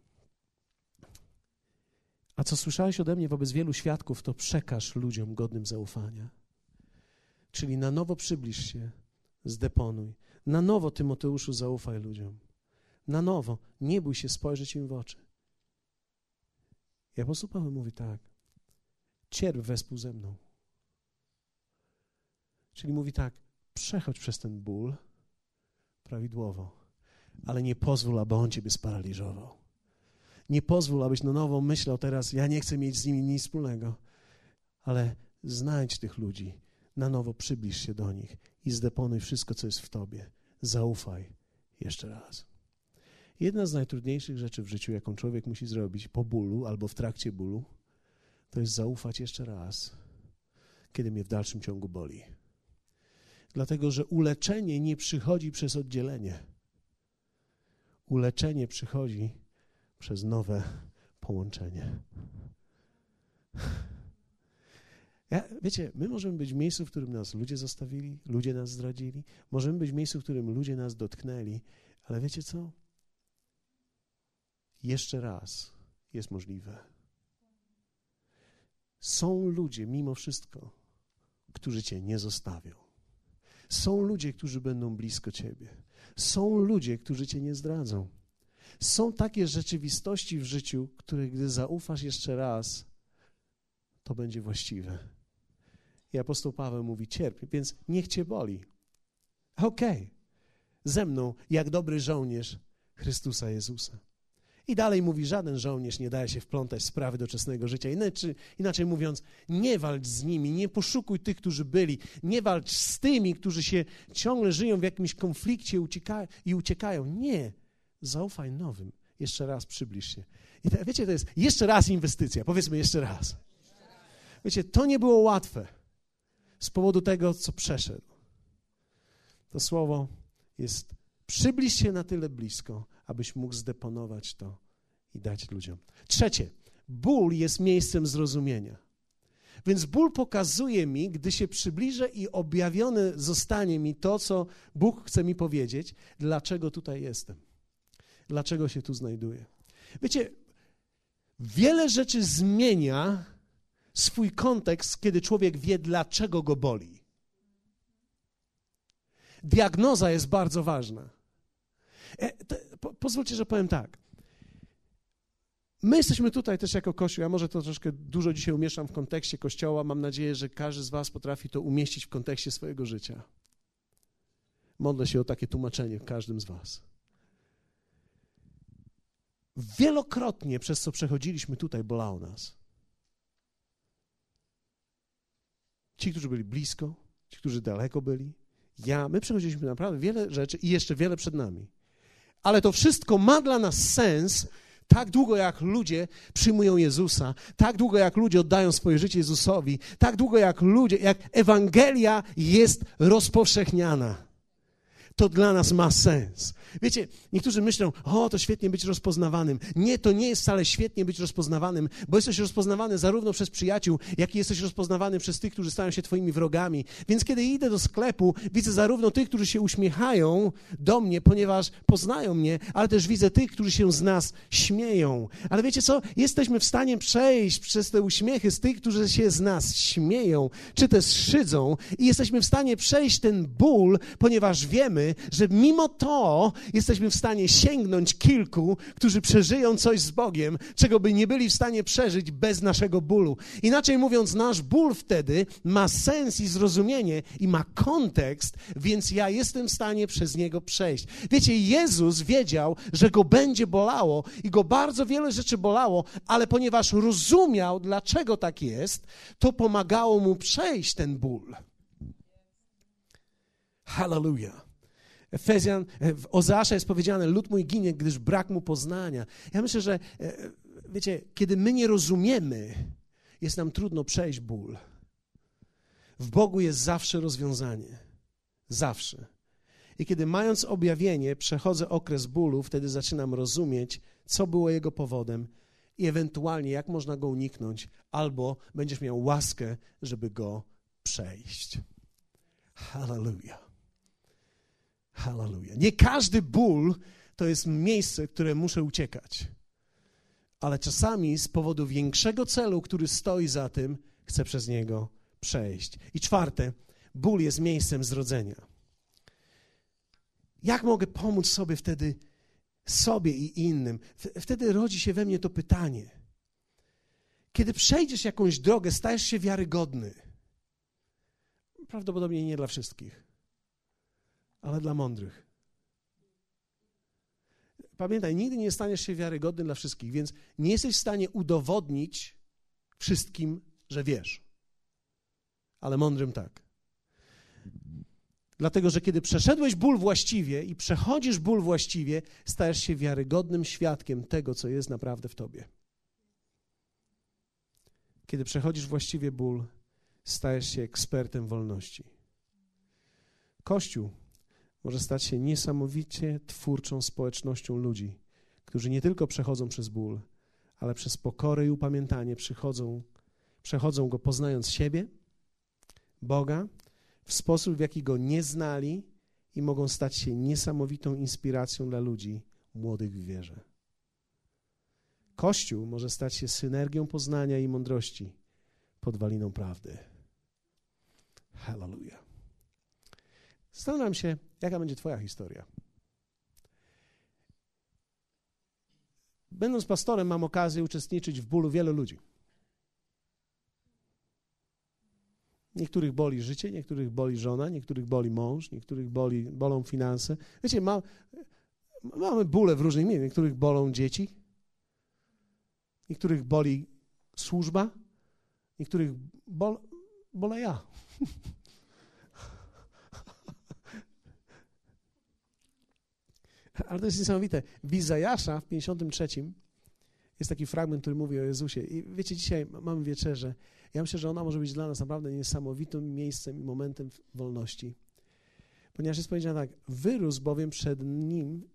A co słyszałeś ode mnie wobec wielu świadków, to przekaż ludziom godnym zaufania. Czyli na nowo przybliż się, zdeponuj. Na nowo, Tymoteuszu, zaufaj ludziom. Na nowo, nie bój się spojrzeć im w oczy. I apostoł Paweł mówi tak, cierp wespół ze mną. Czyli mówi tak, przechodź przez ten ból prawidłowo, ale nie pozwól, aby on ciebie sparaliżował. Nie pozwól, abyś na nowo myślał teraz, ja nie chcę mieć z nimi nic wspólnego, ale znajdź tych ludzi, na nowo przybliż się do nich i zdeponuj wszystko, co jest w tobie. Zaufaj jeszcze raz. Jedna z najtrudniejszych rzeczy w życiu, jaką człowiek musi zrobić po bólu albo w trakcie bólu, to jest zaufać jeszcze raz, kiedy mnie w dalszym ciągu boli. Dlatego, że uleczenie nie przychodzi przez oddzielenie. Uleczenie przychodzi przez nowe połączenie. Ja, wiecie, my możemy być w miejscu, w którym nas ludzie zostawili, ludzie nas zdradzili, możemy być w miejscu, w którym ludzie nas dotknęli, ale wiecie co? Jeszcze raz jest możliwe. Są ludzie, mimo wszystko, którzy cię nie zostawią. Są ludzie, którzy będą blisko ciebie. Są ludzie, którzy cię nie zdradzą. Są takie rzeczywistości w życiu, które gdy zaufasz jeszcze raz, to będzie właściwe. I apostoł Paweł mówi: cierpię, więc niech cię boli. Okej, okay. ze mną, jak dobry żołnierz Chrystusa Jezusa. I dalej mówi: żaden żołnierz nie daje się wplątać w sprawy doczesnego życia. Inaczej, inaczej mówiąc, nie walcz z nimi, nie poszukuj tych, którzy byli, nie walcz z tymi, którzy się ciągle żyją w jakimś konflikcie i uciekają. Nie, zaufaj nowym. Jeszcze raz przybliż się. I te, wiecie, to jest jeszcze raz inwestycja. Powiedzmy jeszcze raz. Wiecie, to nie było łatwe z powodu tego, co przeszedł. To słowo jest przybliż się na tyle blisko, abyś mógł zdeponować to i dać ludziom. Trzecie, ból jest miejscem zrozumienia. Więc ból pokazuje mi, gdy się przybliżę i objawione zostanie mi to, co Bóg chce mi powiedzieć, dlaczego tutaj jestem, dlaczego się tu znajduję. Wiecie, wiele rzeczy zmienia swój kontekst, kiedy człowiek wie, dlaczego go boli. Diagnoza jest bardzo ważna. E, po, pozwólcie, że powiem tak. My jesteśmy tutaj też jako Kościół. Ja może to troszkę dużo dzisiaj umieszczam w kontekście Kościoła. Mam nadzieję, że każdy z Was potrafi to umieścić w kontekście swojego życia. Modlę się o takie tłumaczenie w każdym z Was. Wielokrotnie przez co przechodziliśmy tutaj, bolało nas. Ci, którzy byli blisko, ci, którzy daleko byli. Ja, my przechodziliśmy naprawdę wiele rzeczy i jeszcze wiele przed nami. Ale to wszystko ma dla nas sens tak długo jak ludzie przyjmują Jezusa, tak długo jak ludzie oddają swoje życie Jezusowi, tak długo jak ludzie, jak Ewangelia jest rozpowszechniana to dla nas ma sens. Wiecie, niektórzy myślą, o, to świetnie być rozpoznawanym. Nie, to nie jest wcale świetnie być rozpoznawanym, bo jesteś rozpoznawany zarówno przez przyjaciół, jak i jesteś rozpoznawany przez tych, którzy stają się twoimi wrogami. Więc kiedy idę do sklepu, widzę zarówno tych, którzy się uśmiechają do mnie, ponieważ poznają mnie, ale też widzę tych, którzy się z nas śmieją. Ale wiecie co? Jesteśmy w stanie przejść przez te uśmiechy z tych, którzy się z nas śmieją, czy też szydzą i jesteśmy w stanie przejść ten ból, ponieważ wiemy, wiemy, że mimo to jesteśmy w stanie sięgnąć kilku, którzy przeżyją coś z Bogiem, czego by nie byli w stanie przeżyć bez naszego bólu. Inaczej mówiąc, nasz ból wtedy ma sens i zrozumienie i ma kontekst, więc ja jestem w stanie przez niego przejść. Wiecie, Jezus wiedział, że go będzie bolało i go bardzo wiele rzeczy bolało, ale ponieważ rozumiał, dlaczego tak jest, to pomagało mu przejść ten ból. Hallelujah. Efezjan, e, w Ozeasza jest powiedziane, lud mój ginie, gdyż brak mu poznania. Ja myślę, że e, wiecie, kiedy my nie rozumiemy, jest nam trudno przejść ból. W Bogu jest zawsze rozwiązanie. Zawsze. I kiedy mając objawienie, przechodzę okres bólu, wtedy zaczynam rozumieć, co było jego powodem i ewentualnie jak można go uniknąć, albo będziesz miał łaskę, żeby go przejść. Hallelujah. Hallelujah. Nie każdy ból to jest miejsce, które muszę uciekać. Ale czasami z powodu większego celu, który stoi za tym, chcę przez niego przejść. I czwarte, ból jest miejscem zrodzenia. Jak mogę pomóc sobie wtedy, sobie i innym? Wtedy rodzi się we mnie to pytanie. Kiedy przejdziesz jakąś drogę, stajesz się wiarygodny. Prawdopodobnie nie dla wszystkich, ale dla mądrych. Pamiętaj, nigdy nie staniesz się wiarygodny dla wszystkich, więc nie jesteś w stanie udowodnić wszystkim, że wiesz. Ale mądrym tak. Dlatego, że kiedy przeszedłeś ból właściwie i przechodzisz ból właściwie, stajesz się wiarygodnym świadkiem tego, co jest naprawdę w tobie. Kiedy przechodzisz właściwie ból, stajesz się ekspertem wolności. Kościół może stać się niesamowicie twórczą społecznością ludzi, którzy nie tylko przechodzą przez ból, ale przez pokorę i upamiętanie przychodzą, przechodzą go poznając siebie, Boga, w sposób, w jaki go nie znali i mogą stać się niesamowitą inspiracją dla ludzi młodych w wierze. Kościół może stać się synergią poznania i mądrości, podwaliną prawdy. Hallelujah. Zastanawiam się, jaka będzie Twoja historia. Będąc pastorem, mam okazję uczestniczyć w bólu wielu ludzi. Niektórych boli życie, niektórych boli żona, niektórych boli mąż, niektórych boli, bolą finanse. Wiecie, ma, mamy bóle w różnych miejscach. Niektórych bolą dzieci, niektórych boli służba, niektórych bol, bolę ja. Ale to jest niesamowite. W Izajasza w 53 jest taki fragment, który mówi o Jezusie. I wiecie, dzisiaj mamy wieczerzę. Ja myślę, że ona może być dla nas naprawdę niesamowitym miejscem i momentem wolności. Ponieważ jest powiedziane tak, wyrósł bowiem przed nim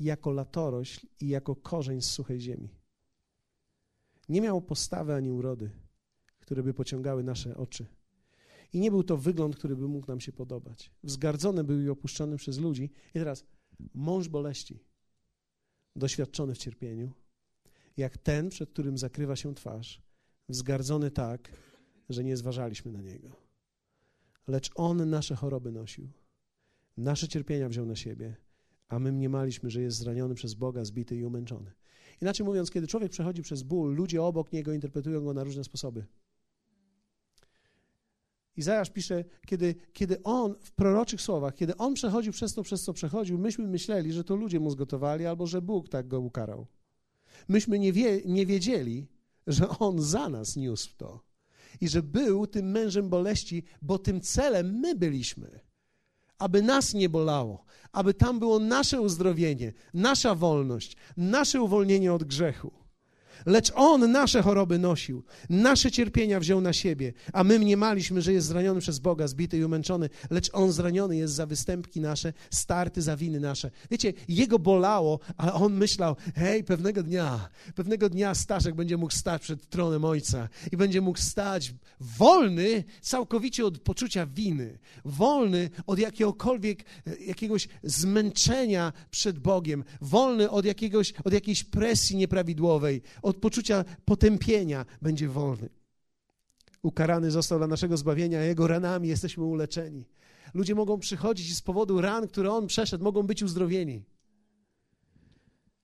jako latorośl i jako korzeń z suchej ziemi. Nie miał postawy ani urody, które by pociągały nasze oczy. I nie był to wygląd, który by mógł nam się podobać. Wzgardzony był i opuszczony przez ludzi. I teraz mąż boleści, doświadczony w cierpieniu, jak ten, przed którym zakrywa się twarz, wzgardzony tak, że nie zważaliśmy na niego. Lecz on nasze choroby nosił, nasze cierpienia wziął na siebie, a my mniemaliśmy, że jest zraniony przez Boga, zbity i umęczony. Inaczej mówiąc, kiedy człowiek przechodzi przez ból, ludzie obok niego interpretują go na różne sposoby. Izajasz pisze, kiedy, kiedy on w proroczych słowach, kiedy on przechodził przez to, przez co przechodził, myśmy myśleli, że to ludzie mu zgotowali albo że Bóg tak go ukarał. Myśmy nie, wie, nie wiedzieli, że on za nas niósł to i że był tym mężem boleści, bo tym celem my byliśmy. Aby nas nie bolało, aby tam było nasze uzdrowienie, nasza wolność, nasze uwolnienie od grzechu. Lecz On nasze choroby nosił, nasze cierpienia wziął na siebie, a my mniemaliśmy, że jest zraniony przez Boga, zbity i umęczony, lecz On zraniony jest za występki nasze, starty za winy nasze. Wiecie, Jego bolało, a On myślał, hej, pewnego dnia, pewnego dnia Staszek będzie mógł stać przed tronem Ojca i będzie mógł stać wolny całkowicie od poczucia winy, wolny od jakiegokolwiek, jakiegoś zmęczenia przed Bogiem, wolny od, jakiegoś, od jakiejś presji nieprawidłowej, od poczucia potępienia będzie wolny. Ukarany został dla naszego zbawienia, a Jego ranami jesteśmy uleczeni. Ludzie mogą przychodzić i z powodu ran, które on przeszedł, mogą być uzdrowieni.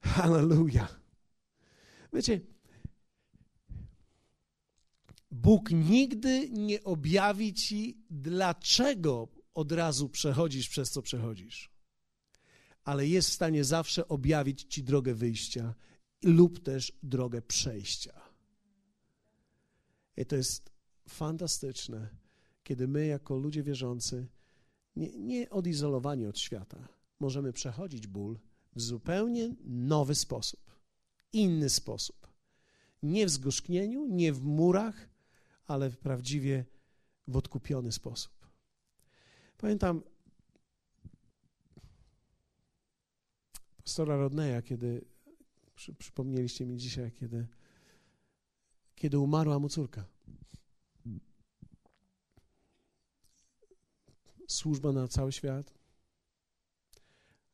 Hallelujah. Wiecie, Bóg nigdy nie objawi ci, dlaczego od razu przechodzisz przez co przechodzisz, ale jest w stanie zawsze objawić ci drogę wyjścia lub też drogę przejścia. I to jest fantastyczne, kiedy my, jako ludzie wierzący, nie, nie odizolowani od świata, możemy przechodzić ból w zupełnie nowy sposób, inny sposób. Nie w zgorzknieniu, nie w murach, ale w prawdziwie w odkupiony sposób. Pamiętam pastora Rodneya, kiedy przy, przypomnieliście mi dzisiaj, kiedy, kiedy umarła mu córka. Służba na cały świat,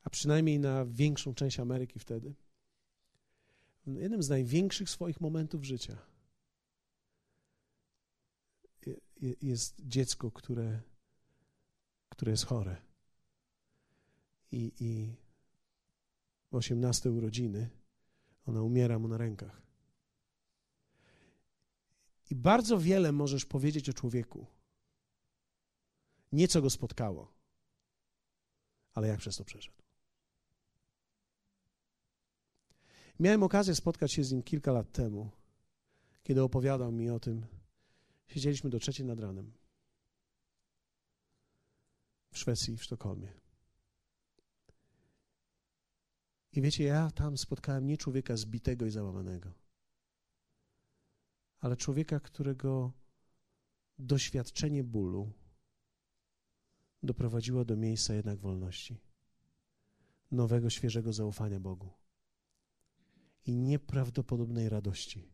a przynajmniej na większą część Ameryki wtedy. Jednym z największych swoich momentów życia jest dziecko, które, które jest chore. I, I w 18 urodziny ona umiera mu na rękach. I bardzo wiele możesz powiedzieć o człowieku. Nie co go spotkało, ale jak przez to przeszedł. Miałem okazję spotkać się z nim kilka lat temu, kiedy opowiadał mi o tym. Siedzieliśmy do trzeciej nad ranem w Szwecji, w Sztokholmie. I wiecie, ja tam spotkałem nie człowieka zbitego i załamanego, ale człowieka, którego doświadczenie bólu doprowadziło do miejsca jednak wolności, nowego, świeżego zaufania Bogu i nieprawdopodobnej radości.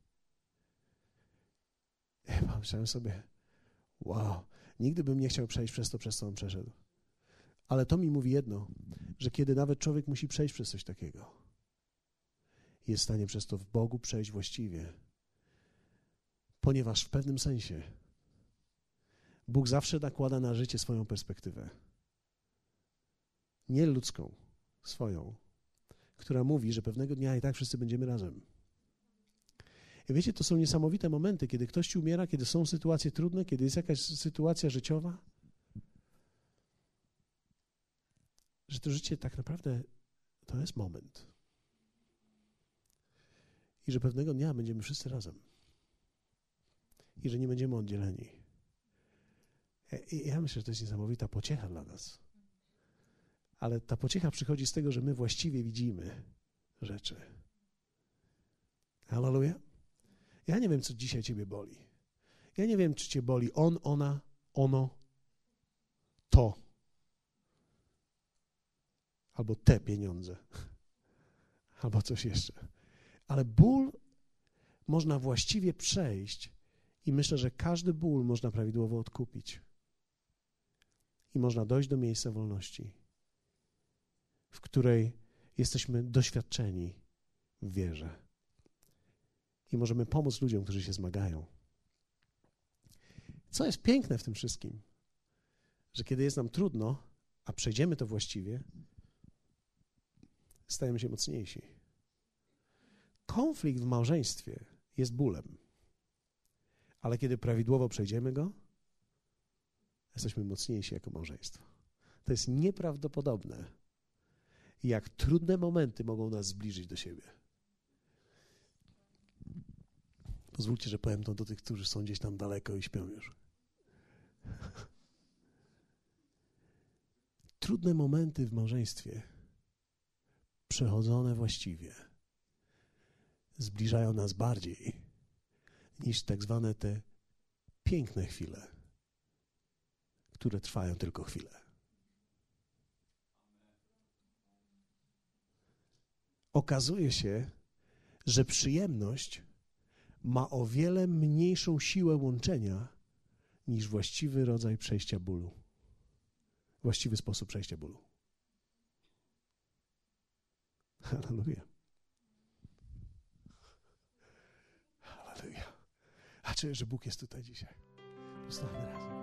Ja pomyślałem sobie, wow, nigdy bym nie chciał przejść przez to, przez co on przeszedł. Ale to mi mówi jedno, że kiedy nawet człowiek musi przejść przez coś takiego, jest w stanie przez to w Bogu przejść właściwie. Ponieważ w pewnym sensie Bóg zawsze nakłada na życie swoją perspektywę. Nie ludzką, swoją, która mówi, że pewnego dnia i tak wszyscy będziemy razem. I wiecie, to są niesamowite momenty, kiedy ktoś umiera, kiedy są sytuacje trudne, kiedy jest jakaś sytuacja życiowa, że to życie tak naprawdę to jest moment. I że pewnego dnia będziemy wszyscy razem. I że nie będziemy oddzieleni. I ja myślę, że to jest niesamowita pociecha dla nas. Ale ta pociecha przychodzi z tego, że my właściwie widzimy rzeczy. Hallelujah. Ja nie wiem, co dzisiaj ciebie boli. Ja nie wiem, czy cię boli on, ona, ono, to albo te pieniądze, albo coś jeszcze. Ale ból można właściwie przejść i myślę, że każdy ból można prawidłowo odkupić. I można dojść do miejsca wolności, w której jesteśmy doświadczeni w wierze. I możemy pomóc ludziom, którzy się zmagają. Co jest piękne w tym wszystkim, że kiedy jest nam trudno, a przejdziemy to właściwie, stajemy się mocniejsi. Konflikt w małżeństwie jest bólem, ale kiedy prawidłowo przejdziemy go, jesteśmy mocniejsi jako małżeństwo. To jest nieprawdopodobne, jak trudne momenty mogą nas zbliżyć do siebie. Pozwólcie, że powiem to do tych, którzy są gdzieś tam daleko i śpią już. Trudne momenty w małżeństwie przechodzone właściwie zbliżają nas bardziej niż tak zwane te piękne chwile, które trwają tylko chwilę. Okazuje się, że przyjemność ma o wiele mniejszą siłę łączenia niż właściwy rodzaj przejścia bólu. Właściwy sposób przejścia bólu. Halleluja. Halleluja. A czuję, że Bóg jest tutaj dzisiaj. Postawmy razem.